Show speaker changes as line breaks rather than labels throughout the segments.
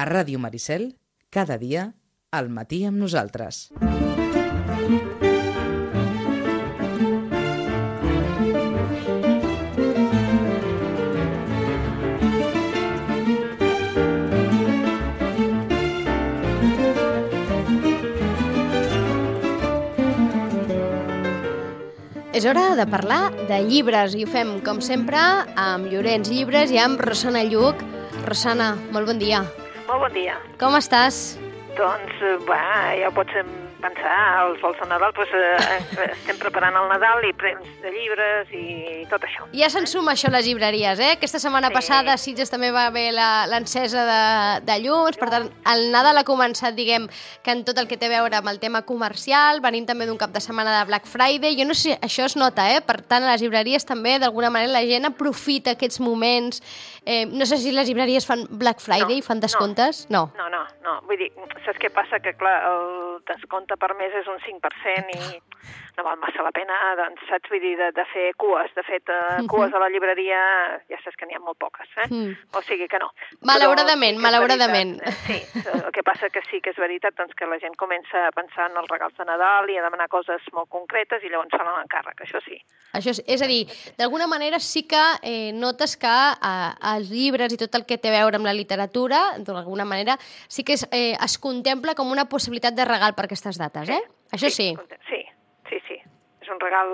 A Ràdio Maricel, cada dia, al matí amb nosaltres.
És hora de parlar de llibres i ho fem, com sempre, amb Llorenç Llibres i amb Rosana Lluc. Rosana, molt bon dia.
Molt bon dia.
Com estàs?
Doncs, eh, va, ja ho pots pensar, els vols de Nadal, doncs, eh, estem preparant el Nadal i prens de llibres i tot això.
Ja se'n suma això a les llibreries, eh? Aquesta setmana
Sí.
passada a Sitges també va haver la- l'encesa de, de llums, per tant, el Nadal ha començat, diguem, que en tot el que té a veure amb el tema comercial, venint també d'un cap de setmana de Black Friday, jo no sé si això es nota, eh? Per tant, a les llibreries també, d'alguna manera, la gent aprofita aquests moments. Eh, no sé si les llibreries fan Black Friday,
No,
fan
no.
descomptes? No.
No, no, no. Vull dir, saps què passa? Que, clar, el descompte per mes és un 5% i no val massa la pena, doncs, saps? Vull dir, de, de fer cues. De fet, uh, cues a la llibreria ja saps que n'hi ha molt poques, eh?
Mm.
O sigui que no.
Malauradament,
Però és
malauradament.
veritat, eh, Sí, el que passa que sí que és veritat doncs, que la gent comença a pensar en els regals de Nadal i a demanar coses molt concretes i llavors fan l'encàrrec, això sí.
Això és, és a dir, d'alguna manera sí que eh, notes que eh, els llibres i tot el que té a veure amb la literatura, d'alguna manera, sí que es, eh, es contempla com una possibilitat de regal per aquestes dates, eh? Això sí.
Sí, sí, sí. És un regal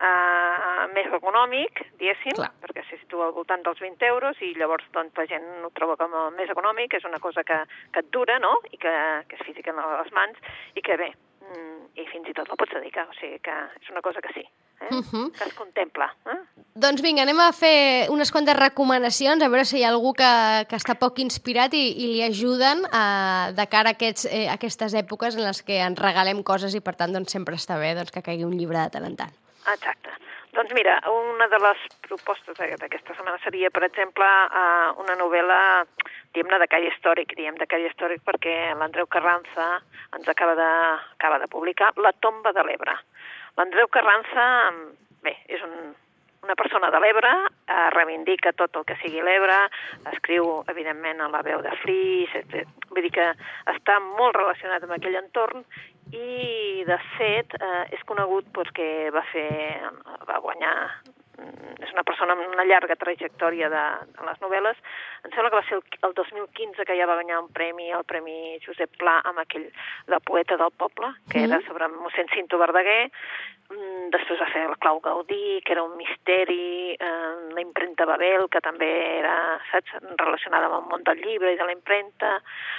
eh, més econòmic, diguéssim,
Clar.
perquè se situa al voltant dels 20 euros i llavors doncs, la gent ho troba com a més econòmic, és una cosa que, que et dura, no?, i que, que és física a les mans, i que bé, mm, i fins i tot la pots dedicar, o sigui que és una cosa que sí, eh?
Mhm.
que es contempla. Eh?
Doncs vinga, anem a fer unes quantes recomanacions, a veure si hi ha algú que, que està poc inspirat i, i li ajuden a, de cara a, aquests, eh, a aquestes èpoques en les que ens regalem coses i per tant doncs, sempre està bé doncs, que caigui un llibre de tant en tant.
Exacte. Doncs mira, una de les propostes de- d'aquesta setmana seria, per exemple, eh, una novel·la, diguem-ne, de calle històric, diem de calle històric perquè l'Andreu Carranza ens acaba de, acaba de publicar La tomba de l'Ebre. L'Andreu Carranza, bé, és un, una persona de l'Ebre, eh, reivindica tot el que sigui l'Ebre, escriu, evidentment, a la veu de Flix, vull dir que està molt relacionat amb aquell entorn i, de fet, eh, és conegut perquè va fer, va guanyar és una persona amb una llarga trajectòria de, de les novel·les. Em sembla que va ser el, el 2015 que ja va guanyar un premi, el Premi Josep Pla, amb aquell de poeta del poble, que era sobre mossèn Cinto Verdaguer. Mm, Després va fer el Clau Gaudí, que era un misteri, eh, la impremta Babel, que també era, saps, relacionada amb el món del llibre i de la impremta,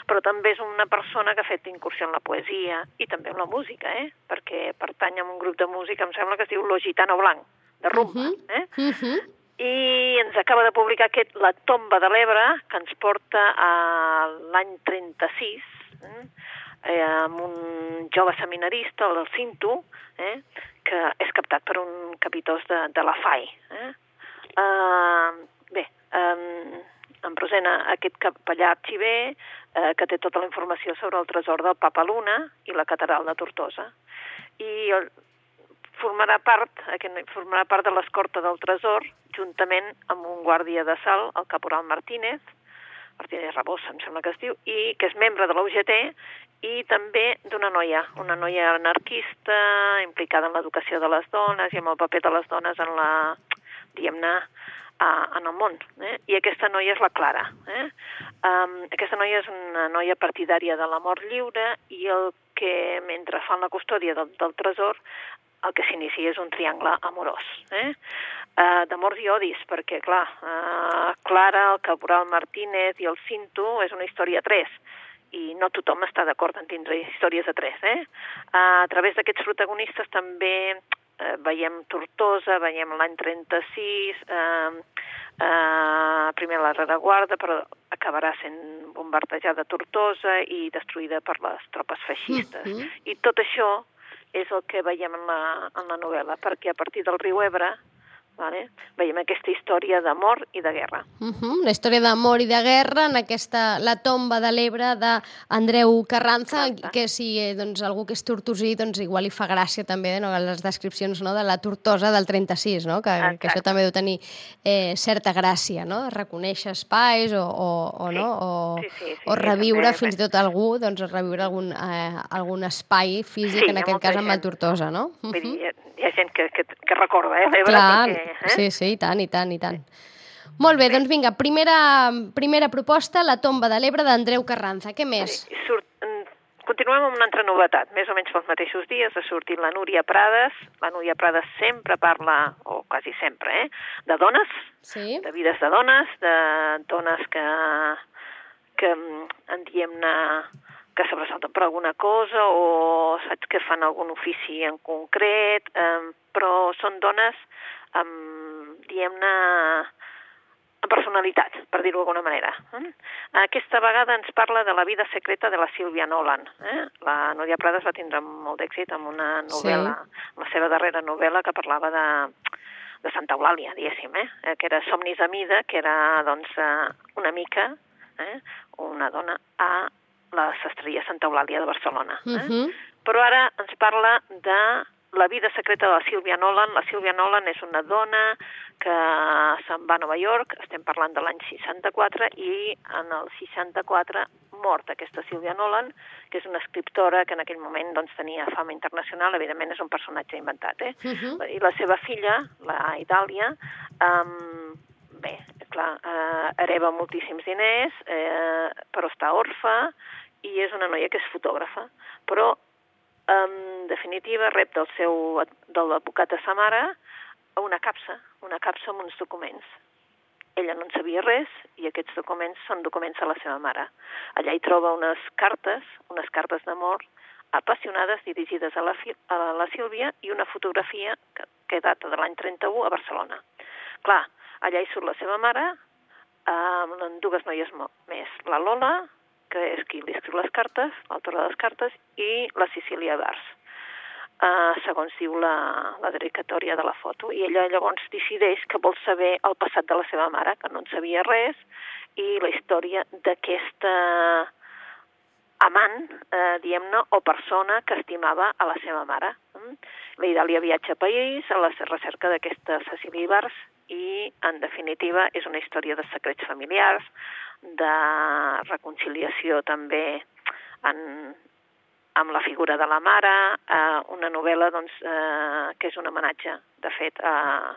però també és una persona que ha fet incursió en la poesia i també en la música, eh? perquè pertany a un grup de música, em sembla que es diu Lo Gitano Blanc, de rumba,
Mhm.
eh?
Uh -huh.
i ens acaba de publicar aquest La tomba de l'Ebre, que ens porta a l'any 36, eh? eh, amb un jove seminarista, el Cinto, eh? que és captat per un capitós de, de la FAI. Eh? Uh, bé, um, en Rosena, aquest capellà arxiver, eh, que té tota la informació sobre el tresor del Papa Luna i la catedral de Tortosa. I el, formarà part, formarà part de l'escorta del tresor, juntament amb un guàrdia de sal, el caporal Martínez, Martínez Rabosa, em sembla que es diu, i que és membre de la UGT, i també d'una noia, una noia anarquista, implicada en l'educació de les dones i amb el paper de les dones en la, diguem-ne, en el món. Eh? I aquesta noia és la Clara. Eh? Um, aquesta noia és una noia partidària de la mort lliure i el que, mentre fan la custòdia del, del tresor, el que s'inicia és un triangle amorós. Eh? Uh, d'amors i odis, perquè, clar, uh, Clara, el caporal Martínez i el Cinto és una història a tres i no tothom està d'acord en tindre històries a tres. Eh? Uh, a través d'aquests protagonistes també eh, veiem Tortosa, veiem l'any 36, eh, eh, primer la rereguarda, però acabarà sent bombardejada Tortosa i destruïda per les tropes feixistes.
Mhm.
I tot això és el que veiem en la, en la novel·la, perquè a partir del riu Ebre Vale? Veiem aquesta història d'amor i de guerra.
Uh -huh. La història d'amor i de guerra en aquesta La tomba de l'Ebre d'Andreu Carranza,
Carranza.
que si eh, doncs, algú que és tortosí, doncs igual li fa gràcia també no? les descripcions no? de la tortosa del 36, no? que, que això
Exacte.
també deu tenir eh, certa gràcia, no? reconèixer espais o, o, o,
Sí.
no? o,
Sí, sí, sí,
o reviure
també,
fins i tot algú, doncs reviure algun, eh, algun espai físic,
Sí,
en aquest cas amb
gent.
Tortosa, no?
Vull dir, hi ha, hi ha gent que, que, que recorda, eh,
Clar,
perquè... Eh?
sí, sí, i tant, i tant, i tant. Molt bé, doncs vinga, primera, primera proposta, la tomba de l'Ebre d'Andreu Carranza. Què més?
I Surt, mm, continuem amb una altra novetat. Més o menys pels mateixos dies ha sortit la Núria Prades. La Núria Prades sempre parla, o quasi sempre, eh, de dones,
Sí?
de vides de dones, de dones que, que mm, en diem-ne que sobresalten per alguna cosa o saps que fan algun ofici en concret, eh, però són dones amb, amb personalitat, per dir-ho d'alguna manera. Eh? Aquesta vegada ens parla de la vida secreta de la Sílvia Nolan. Eh? La Núria Prades va tindre molt d'èxit amb una novel·la, sí. la seva darrera novel·la que parlava de, de Santa Eulàlia, diguéssim, eh? eh, que era Somnis a mida, que era doncs, eh, una mica eh? una dona a la sastreria Santa Eulàlia de Barcelona. Eh?
Uh -huh.
Però ara ens parla de la vida secreta de la Sílvia Nolan. La Sílvia Nolan és una dona que se'n va a Nova York, estem parlant de l'any 64, i en el 64 mort aquesta Sílvia Nolan, que és una escriptora que en aquell moment doncs, tenia fama internacional, evidentment és un personatge inventat. Eh?
Uh -huh.
I la seva filla, la Idàlia, um, bé, clar, eh, hereva moltíssims diners, eh, però està orfa i és una noia que és fotògrafa. Però, en definitiva, rep del seu de l'advocat de sa mare una capsa, una capsa amb uns documents. Ella no en sabia res i aquests documents són documents de la seva mare. Allà hi troba unes cartes, unes cartes d'amor apassionades dirigides a la, a la Sílvia i una fotografia que, que data de l'any 31 a Barcelona. Clar, allà hi surt la seva mare amb dues noies més, la Lola, que és qui li escriu les cartes, l'autora de les cartes, i la Cecília Bars, uh, segons diu la, la dedicatòria de la foto. I ella llavors decideix que vol saber el passat de la seva mare, que no en sabia res, i la història d'aquesta amant, eh, diem-ne, o persona que estimava a la seva mare. Mm? La Idàlia viatja a País a la recerca d'aquesta Cecília Ibars i, en definitiva, és una història de secrets familiars, de reconciliació també en, amb la figura de la mare, eh, una novel·la doncs, eh, que és un homenatge, de fet, a,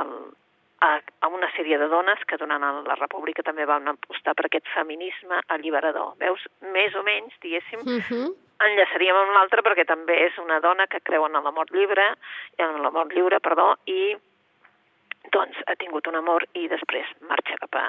a, a, una sèrie de dones que durant la República també van apostar per aquest feminisme alliberador. Veus, més o menys, diguéssim,
Uh -huh.
enllaçaríem amb l'altra perquè també és una dona que creu en l'amor lliure, en l'amor lliure, perdó, i doncs ha tingut un amor i després marxa cap a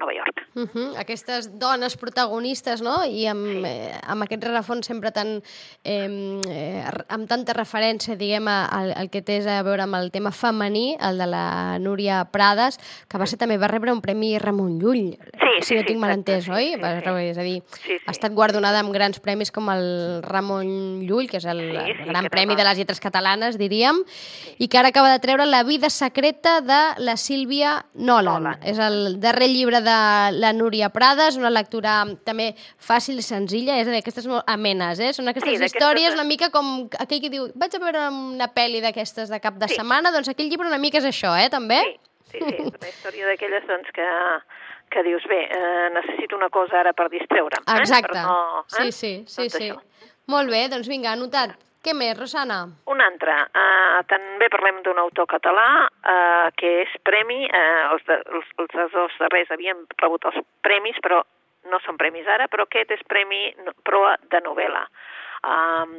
Nova York.
Uh -huh. Aquestes dones protagonistes, no? I amb, sí. eh, amb aquest rerefons sempre tan, eh, eh, amb tanta referència, diguem, al, al que té a veure amb el tema femení, el de la Núria Prades, que va ser també, va rebre un premi Ramon Llull,
Sí,
si
sí,
no
sí,
tinc mal entès,
sí,
oi?
sí,
Va
sí.
rebre- És a dir,
Sí, sí.
ha estat guardonada amb grans premis com el Ramon Llull, que és el,
Sí,
el
sí,
gran premi de les lletres catalanes, diríem, i que ara acaba de treure La vida secreta de la Sílvia Nolan.
Nolan.
És el darrer llibre de la Núria Prades, una lectura també fàcil i senzilla, és a dir, aquestes molt amenes, eh? Són aquestes
Sí,
històries una mica com aquell que diu vaig a veure una pel·li d'aquestes de cap de
Sí.
setmana, doncs aquell llibre una mica és això, eh, també?
Sí, sí, sí, una història d'aquelles doncs, que, que dius, bé, eh, necessito una cosa ara per distreure'm. Eh?
Exacte.
Per no, eh?
Sí, sí, sí,
Doncs
sí.
això.
Molt bé, doncs vinga, anotat. Què més, Rosana?
Un altre, uh, també parlem d'un autor català uh, que és premi, uh, els, de, els, els dos darrers havien rebut els premis, però no són premis ara, però aquest és premi proa de novel·la. Um,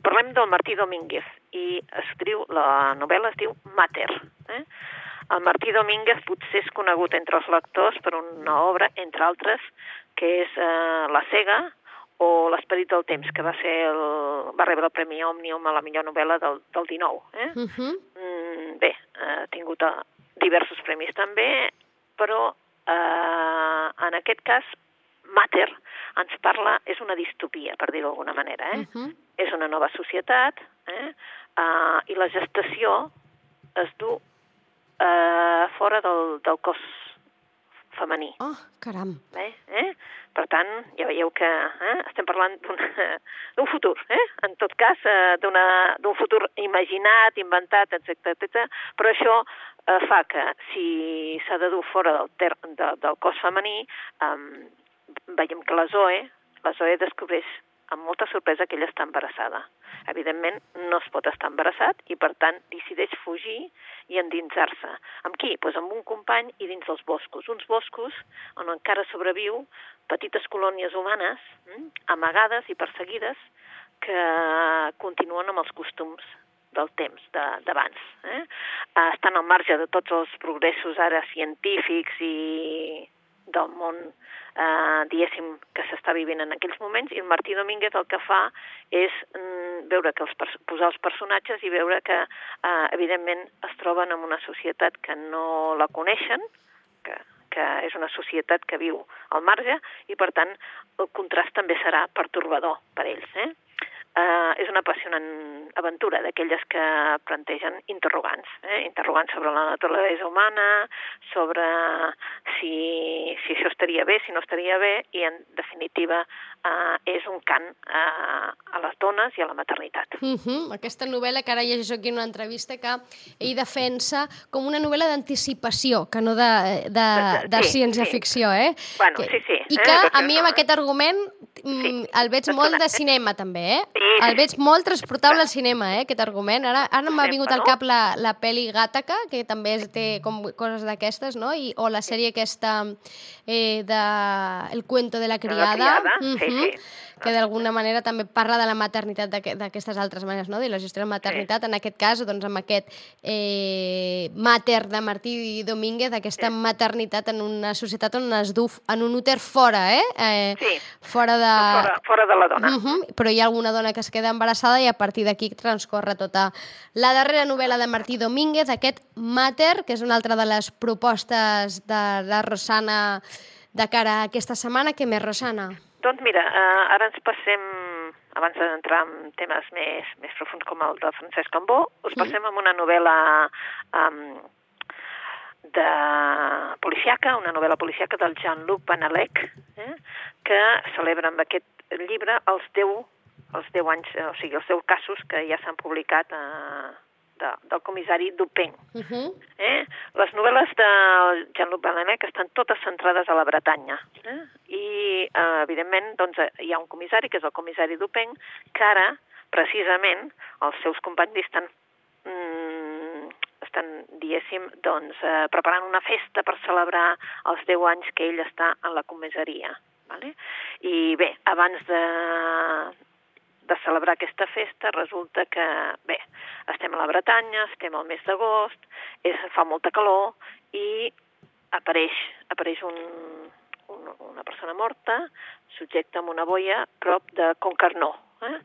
parlem del Martí Domínguez i es diu, la novel·la es diu Mater. Eh? El Martí Domínguez potser és conegut entre els lectors per una obra, entre altres, que és eh, La cega, o L'esperit del temps, que va, ser el, va rebre el Premi Òmnium a la millor novel·la del, del 19. Eh?
Uh -huh.
Mm, bé, ha tingut eh, diversos premis també, però eh, en aquest cas Mater ens parla, és una distopia, per dir-ho d'alguna manera. Eh?
Uh -huh.
És una nova societat eh? uh, i la gestació es du eh, fora del, del cos femení.
Oh, caram.
Eh? Eh? Per tant, ja veieu que eh? estem parlant d'un futur, eh? en tot cas, eh, d'un futur imaginat, inventat, etc etc. però això eh, fa que si s'ha de dur fora del, ter de, del cos femení, eh, veiem que la Zoe, la Zoe descobreix amb molta sorpresa que ella està embarassada. Evidentment, no es pot estar embarassat i, per tant, decideix fugir i endinsar-se. Amb qui? Pues amb un company i dins dels boscos. Uns boscos on encara sobreviu petites colònies humanes, mm, amagades i perseguides, que continuen amb els costums del temps d'abans. Eh, estan al marge de tots els progressos ara científics i del món, eh, diguéssim, que s'està vivint en aquells moments, i el Martí Domínguez el que fa és mm, veure que els, posar els personatges i veure que, eh, evidentment, es troben en una societat que no la coneixen, que, que és una societat que viu al marge, i, per tant, el contrast també serà pertorbador per ells. Eh? Uh, és una apassionant aventura d'aquelles que plantegen interrogants, eh? interrogants sobre la naturalesa humana, sobre si, si això estaria bé, si no estaria bé, i en definitiva uh, és un cant uh, a les dones i a la maternitat.
Uh -huh. Aquesta novel·la que ara llegeixo aquí en una entrevista que ell defensa com una novel·la d'anticipació, que no de, de, de
Sí,
ciència-ficció, eh?
Bueno,
que,
sí, sí,
I
eh,
que a
perquè
mi amb aquest argument mm,
Sí,
el veig molt de cinema també, eh?
Sí,
El
sí,
veig
sí.
molt transportable al cinema, eh, aquest argument. Ara, ara m'ha vingut al cap la, la pel·li Gàtaca, que també té com coses d'aquestes, no? I, o la sèrie aquesta eh, de El cuento de la criada,
criada, sí,
Mhm,
sí.
que d'alguna manera també parla de la maternitat d'aquest- d'aquestes altres maneres, no? de la gestió de la maternitat, en aquest cas, doncs, amb aquest eh, mater de Martí Domínguez, aquesta maternitat en una societat on es du en un úter fora, eh? eh
Sí.
Fora de...
Fora, fora de la dona.
Uh -huh, però hi ha alguna dona que es queda embarassada i a partir d'aquí transcorre tota la darrera novel·la de Martí Domínguez, aquest Mater, que és una altra de les propostes de la Rosana de cara a aquesta setmana. Què més, Rosana?
Doncs mira, eh, ara ens passem, abans d'entrar en temes més, més profuns com el de Francesc Cambó, us passem amb una novel·la um, de policiaca, una novel·la policiaca del Jean-Luc Banalec, eh, que celebra amb aquest llibre els 10, els 10 anys, o sigui, els 10 casos que ja s'han publicat eh, de, del comissari Dupin.
Uh -huh.
Eh? Les novel·les de Jean-Luc Banalec estan totes centrades a la Bretanya. Eh? I, eh, evidentment, doncs, hi ha un comissari, que és el comissari Dupin, que ara, precisament, els seus companys estan, mm, estan diguéssim, doncs, eh, preparant una festa per celebrar els 10 anys que ell està en la comissaria. Vale? I bé, abans de, de celebrar aquesta festa resulta que, bé, estem a la Bretanya, estem al mes d'agost, fa molta calor i apareix, apareix un, un, una persona morta, subjecta amb una boia prop de Concarnó. Eh?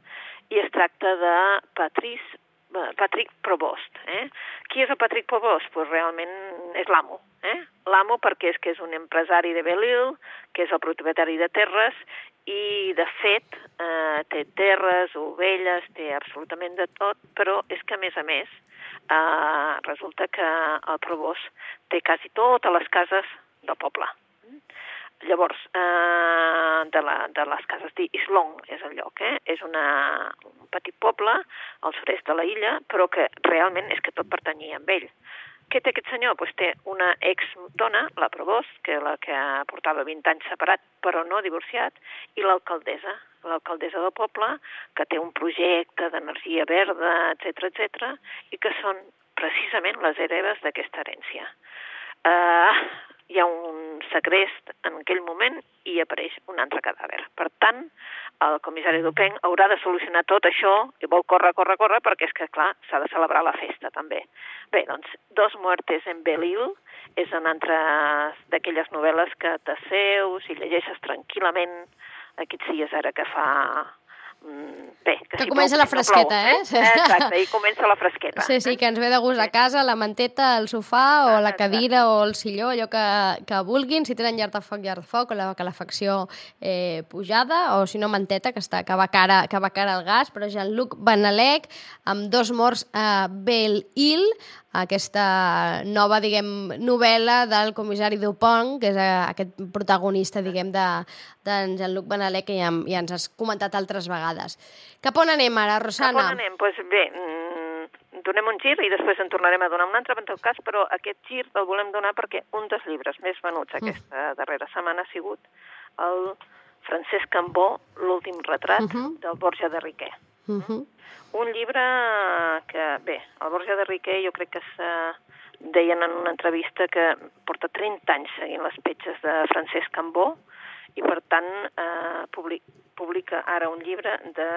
I es tracta de Patrice, eh, Patrick Provost. Eh? Qui és el Patrick Provost? Pues realment és l'amo. Eh? L'amo perquè és que és un empresari de Belle-Île, que és el propietari de terres, i de fet eh, té terres, ovelles, té absolutament de tot, però és que a més a més eh, resulta que el Provost té quasi totes les cases del poble. Llavors, eh, de, la, de les cases d'Islong és el lloc, eh? és una, un petit poble als fres de la illa, però que realment és que tot pertanyia a ell. Què té aquest senyor? Pues té una ex-dona, la Provost, que la que portava 20 anys separat però no divorciat, i l'alcaldessa, l'alcaldessa del poble, que té un projecte d'energia verda, etc etc, i que són precisament les hereves d'aquesta herència. Uh, hi ha un segrest en aquell moment i apareix un altre cadàver. Per tant, el comissari Dupin haurà de solucionar tot això i vol córrer, córrer, córrer, perquè és que, clar, s'ha de celebrar la festa també. Bé, doncs, Dos muertes en Belle-Île és una altra d'aquelles novel·les que t'asseus i llegeixes tranquil·lament aquests dies ara que fa... mm, Bé, que,
Que
si
comença
plou,
la
si no
fresqueta,
plou,
eh?
Exacte, i comença la fresqueta.
Sí, sí, que ens ve de gust a casa, la manteta, el sofà o la cadira o el silló, allò que, que vulguin, si tenen llar de foc, llar de foc, o la calefacció eh, pujada, o si no manteta, que, està, que, va cara, que va cara al gas, però Jean-Luc Banalec, amb dos morts a Belle-Île, aquesta nova, diguem, novel·la del comissari Dupont, que és eh, aquest protagonista, diguem, de, d'en Jean-Luc Benalé, que ja, ja ens has comentat altres vegades. Cap on anem ara, Rosana?
Cap on anem? Doncs pues bé, mm, donem un gir i després en tornarem a donar un altre, en tot cas, però aquest gir el volem donar perquè un dels llibres més venuts aquesta darrera setmana ha sigut el Francesc Cambó, L'últim retrat,
Uh -huh.
del Borja de Riquer.
Uh -huh.
Un llibre que, bé, el Borja de Riquer jo crec que se deien en una entrevista que porta 30 anys seguint les petges de Francesc Cambó i, per tant, eh, public, publica ara un llibre de...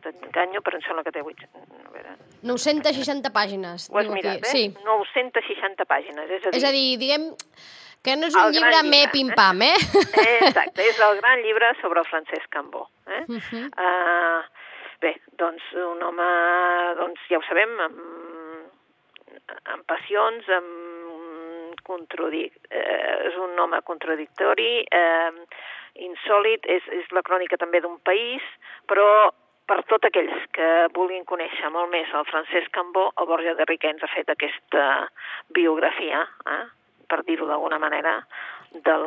T'enganyo, però em sembla que té 8... A veure,
960 pàgines.
ho has
diu aquí.
mirat, eh?
Sí.
960 pàgines, és a dir...
És a dir, diguem que no és un llibre
gran
me
llibre,
pim-pam, eh?
Eh, Exacte, és el gran llibre sobre el Francesc Cambó. Eh?
Uh -huh.
uh, bé, doncs un home, doncs ja ho sabem, amb, amb passions, amb contradic... Eh, és un home contradictori, eh, insòlid, és, és la crònica també d'un país, però per tots aquells que vulguin conèixer molt més el Francesc Cambó, el Borja de Riquer ens ha fet aquesta biografia, eh, per dir-ho d'alguna manera, del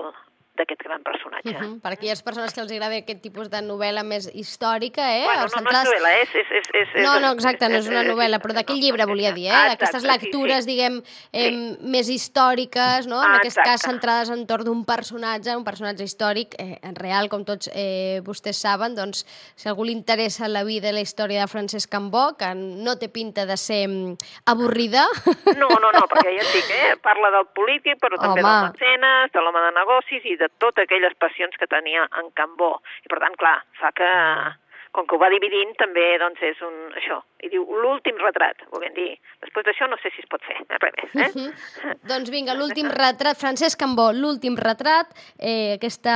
d'aquest gran personatge.
Uh -huh. Per aquelles persones que els agrada aquest tipus de novel·la més històrica, eh?
Bueno, no, no és novel·la, és... és, és, és
No, no, exacte, no és una novel·la, però d'aquell llibre volia dir, eh? D'aquestes
exacte, sí,
lectures,
sí.
diguem, eh,
Sí.
més històriques, no? En aquest cas centrades entorn d'un personatge, un personatge històric, eh, en real, com tots eh, vostès saben, doncs, si algú li interessa la vida i la història de Francesc Cambó, que no té pinta de ser mm, avorrida,
No, no, no, perquè ja et dic, eh? parla del polític, però també
Home.
del mecenes, de l'home de negocis i de totes aquelles passions que tenia en Cambó. I per tant, clar, fa que, com que ho va dividint, també doncs, és un, això. I diu l'últim retrat, volent dir. Després d'això no sé si es pot fer, eh? res més. Eh?
Mhm. doncs vinga, l'últim retrat, Francesc Cambó, l'últim retrat, eh, aquesta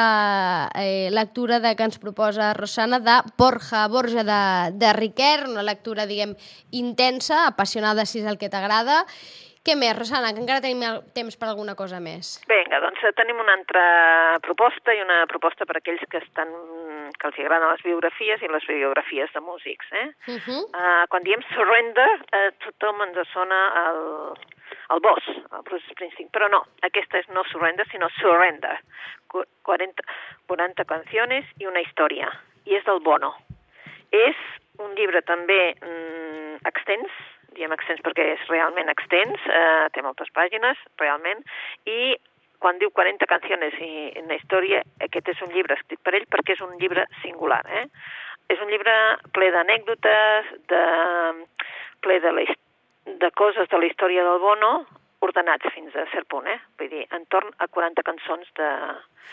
eh, lectura de que ens proposa Rosana de Borja, Borja de, de Riquer, una lectura, diguem, intensa, apassionada si és el que t'agrada. Què més, Rosana, que encara tenim temps per alguna cosa més?
Vinga, doncs eh, tenim una altra proposta i una proposta per a aquells que estan que els agraden les biografies i les biografies de músics. Eh?
Uh -huh.
Uh, quan diem surrender, uh, tothom ens sona el, el boss, el Bruce Springsteen, però no, aquesta és no surrender, sinó surrender. Cu- 40, 40 canciones i una història, i és del Bono. És un llibre també mm, extens, diem extens perquè és realment extens, eh, té moltes pàgines, realment, i quan diu 40 canciones i una història, aquest és un llibre escrit per ell perquè és un llibre singular. Eh? És un llibre ple d'anècdotes, de, ple de, la, de coses de la història del Bono, ordenats fins a cert punt, eh? Vull dir, entorn a 40 cançons de,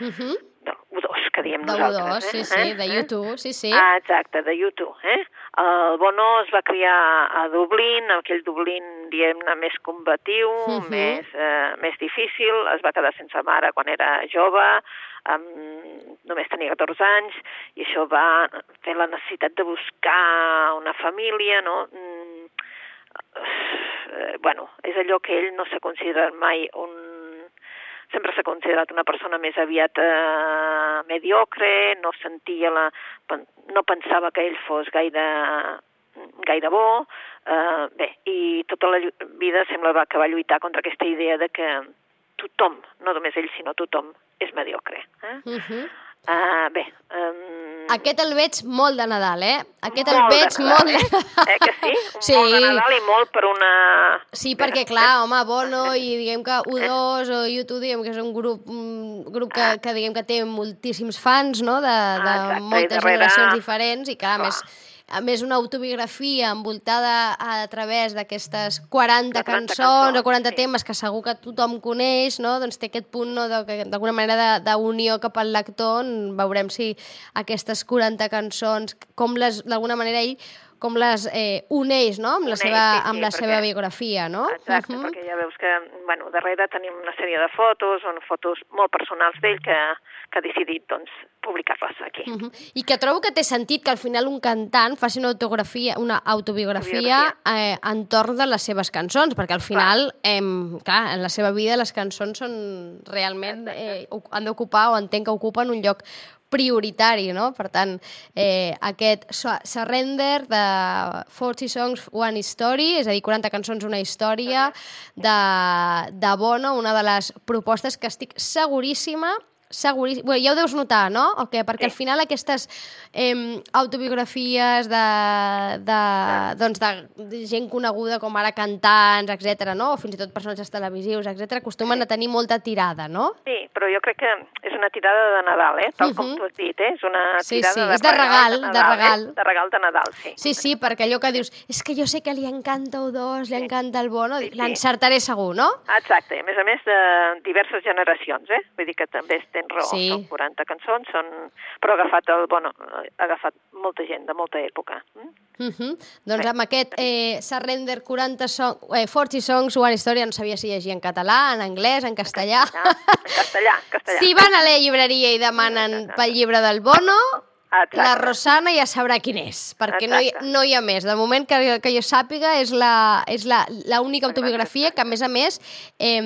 Uh -huh.
de U2, que diem
De
nosaltres.
U2,
eh?
sí, sí,
eh?
de YouTube, sí, sí.
Ah, exacte, de YouTube. Eh? El Bono es va criar a Dublín, aquell Dublín, diguem-ne, més combatiu,
Mhm.
més, eh, més difícil, es va quedar sense mare quan era jove, amb, només tenia 14 anys, i això va fer la necessitat de buscar una família, no? Mm, eh, bueno, és allò que ell no s'ha considerat mai un sempre s'ha considerat una persona més aviat eh, mediocre, no sentia la, no pensava que ell fos gaire, gaire bo, eh, bé, i tota la vida sembla que va lluitar contra aquesta idea de que tothom, no només ell, sinó tothom, és mediocre. Eh?
Uh -huh.
Uh, bé, um,
Aquest el veig molt de Nadal, eh? Aquest el
molt de
veig
Nadal,
molt de
Eh? eh que sí?
Sí.
molt de Nadal i molt per una...
Sí, perquè, clar, home, Bono i diguem que U2 o U2, diguem que és un grup, un grup que, que diguem que té moltíssims fans, no?, de, de
Ah, exacte,
moltes
darrere-
generacions diferents, i clar, a més, a més una autobiografia envoltada a través d'aquestes 40
De 40
cançons
cançons,
o 40
sí.
temes que segur que tothom coneix, no?, doncs té aquest punt, no?, d'alguna manera d'unió cap al lector, on veurem si aquestes 40 cançons, com les, d'alguna manera ell com les eh, uneix, no?, amb la
Uneix,
seva,
sí, sí,
amb la
perquè-
seva biografia, no?
Exacte,
Mhm.
perquè ja veus que, bueno, darrere tenim una sèrie de fotos, són fotos molt personals d'ell que, que ha decidit, doncs, publicar-les aquí.
Mhm. I que trobo que té sentit que al final un cantant faci una autografia, una autobiografia eh, entorn de les seves cançons, perquè al final, eh, clar, en la seva vida les cançons són realment, eh, han d'ocupar o entenc que ocupen un lloc prioritari, no? Per tant, eh, aquest Su- Surrender de 40 Songs, One Story, és a dir, 40 cançons, una història, de, de Bono, una de les propostes que estic seguríssima seguríssim, bueno, ja ho deus notar, no? O què? Perquè
Sí.
al final aquestes eh, autobiografies de, de, doncs de, de gent coneguda com ara cantants, etc, no? O fins i tot personatges televisius, etc, acostumen a tenir molta tirada, no?
Sí, però jo crec que és una tirada de Nadal, eh? Tal com
Mhm.
tu has dit, eh? És una
Sí,
tirada
sí,
de,
és de regal, de
Nadal,
regal.
Eh? De regal de Nadal, sí.
Sí, sí, perquè allò que dius, és que jo sé que li encanta U2, li encanta el Bono,
Sí, sí.
l'encertaré segur, no?
Exacte, a més a més de diverses generacions, eh? Vull dir que també tens raó,
Sí.
són 40 cançons, són... però ha agafat el, bueno, ha agafat molta gent de molta època. Mm?
Uh -huh. Doncs
Sí.
amb aquest eh, Surrender 40 song, eh, 40 Songs, One Story, no sabia si llegir en català, en anglès, en castellà.
Ja, en castellà, en castellà.
Si van a la llibreria i demanen pel llibre del Bono,
Exacte.
la Rosana ja sabrà quin és, perquè no hi, no hi ha més. De moment que, que jo sàpiga és la, és la, la única autobiografia que, a més a més, eh,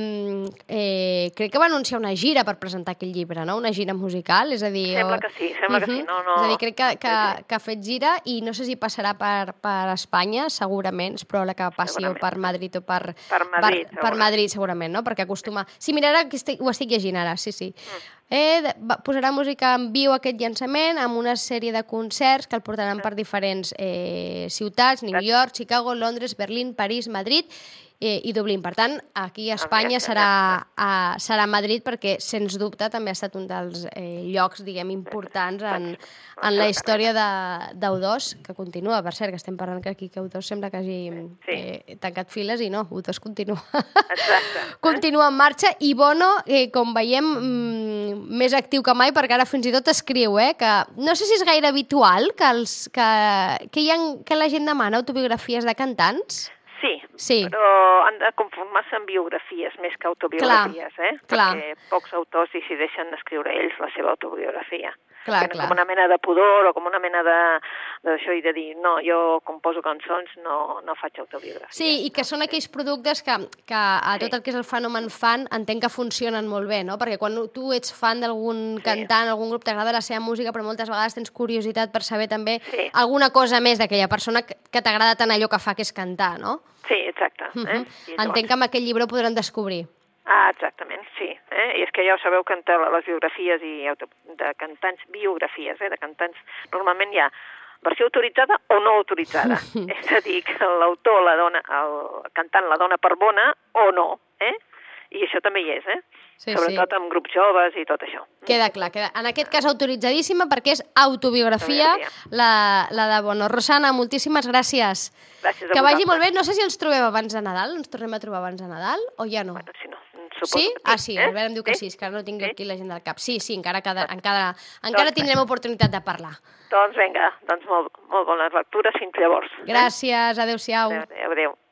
eh, crec que va anunciar una gira per presentar aquell llibre, no? Una gira musical, és a dir...
Sembla
o-
que sí, sembla que sí, no, no.
És a dir, crec que, que, que ha fet gira i no sé si passarà per, per Espanya, segurament, és probable que passi o per Madrid o per...
Per Madrid,
per, per
segurament.
Madrid, segurament, no? Perquè acostuma... Sí, mira, ara ho estic llegint ara, sí, sí.
Mm.
Eh, posarà música en viu aquest llançament amb una sèrie de concerts que el portaran per diferents eh, ciutats, New York, Chicago, Londres, Berlín, París, Madrid eh, i Dublín. Per tant, aquí a Espanya serà, a, serà Madrid perquè, sens dubte, també ha estat un dels eh, llocs, diguem, importants en, en la història de- d'U2, que continua, per cert, que estem parlant que aquí que U2 sembla que hagi
Sí.
eh, tancat files i no, U2 continua.
Exacte.
Continua en marxa i Bono, eh, com veiem, mm, més actiu que mai, perquè ara fins i tot escriu, eh, que no sé si és gaire habitual que, els, que, que, hi ha, que la gent demana autobiografies de cantants.
Sí,
Sí.
però han de conformar-se en biografies més que autobiografies, eh?
clar.
Perquè pocs autors decideixen escriure ells la seva autobiografia.
Clar,
Tenen
clar.
com una mena de pudor o com una mena de- d'això i de dir, no, jo composo cançons, no, no faig autobiografia.
Sí, i que són aquells productes que, que a tot el que és el fenomen fan entenc que funcionen molt bé, no? Perquè quan tu ets fan d'algun
Sí.
cantant, algun grup, t'agrada la seva música, però moltes vegades tens curiositat per saber també
Sí.
alguna cosa més d'aquella persona que, que t'agrada tant allò que fa, que és cantar, no?
Sí, exacte. Eh? I llavors-
Entenc que amb aquest llibre ho podran descobrir.
Ah, exactament, sí. Eh? I és que ja ho sabeu que entre les biografies i auto... de cantants, biografies, eh? de cantants, normalment hi ha versió autoritzada o no autoritzada. és a dir, que l'autor la dona, el cantant la dona per bona o no, eh? I això també hi és, eh?
Sí,
Sobretot amb grups joves i tot això.
Queda clar, queda. en aquest cas autoritzadíssima perquè és autobiografia
Autobiografia.
la, la de Bono. Rosana, moltíssimes gràcies.
Gràcies a
que vagi
vosaltres.
molt bé. No sé si ens trobem abans de Nadal, ens tornem a trobar abans de Nadal o ja no?
Bueno, si no, suposo
Sí?
que
Ah, sí,
eh?
Albert em diu que sí, és que no tinc
Sí?
aquí la gent del cap. Sí, sí, encara, queda, encara, encara
Doncs
tindrem oportunitat de parlar.
Doncs vinga, doncs molt, molt bones lectures fins llavors.
Gràcies, adeu-siau.
Adéu, adéu. adéu.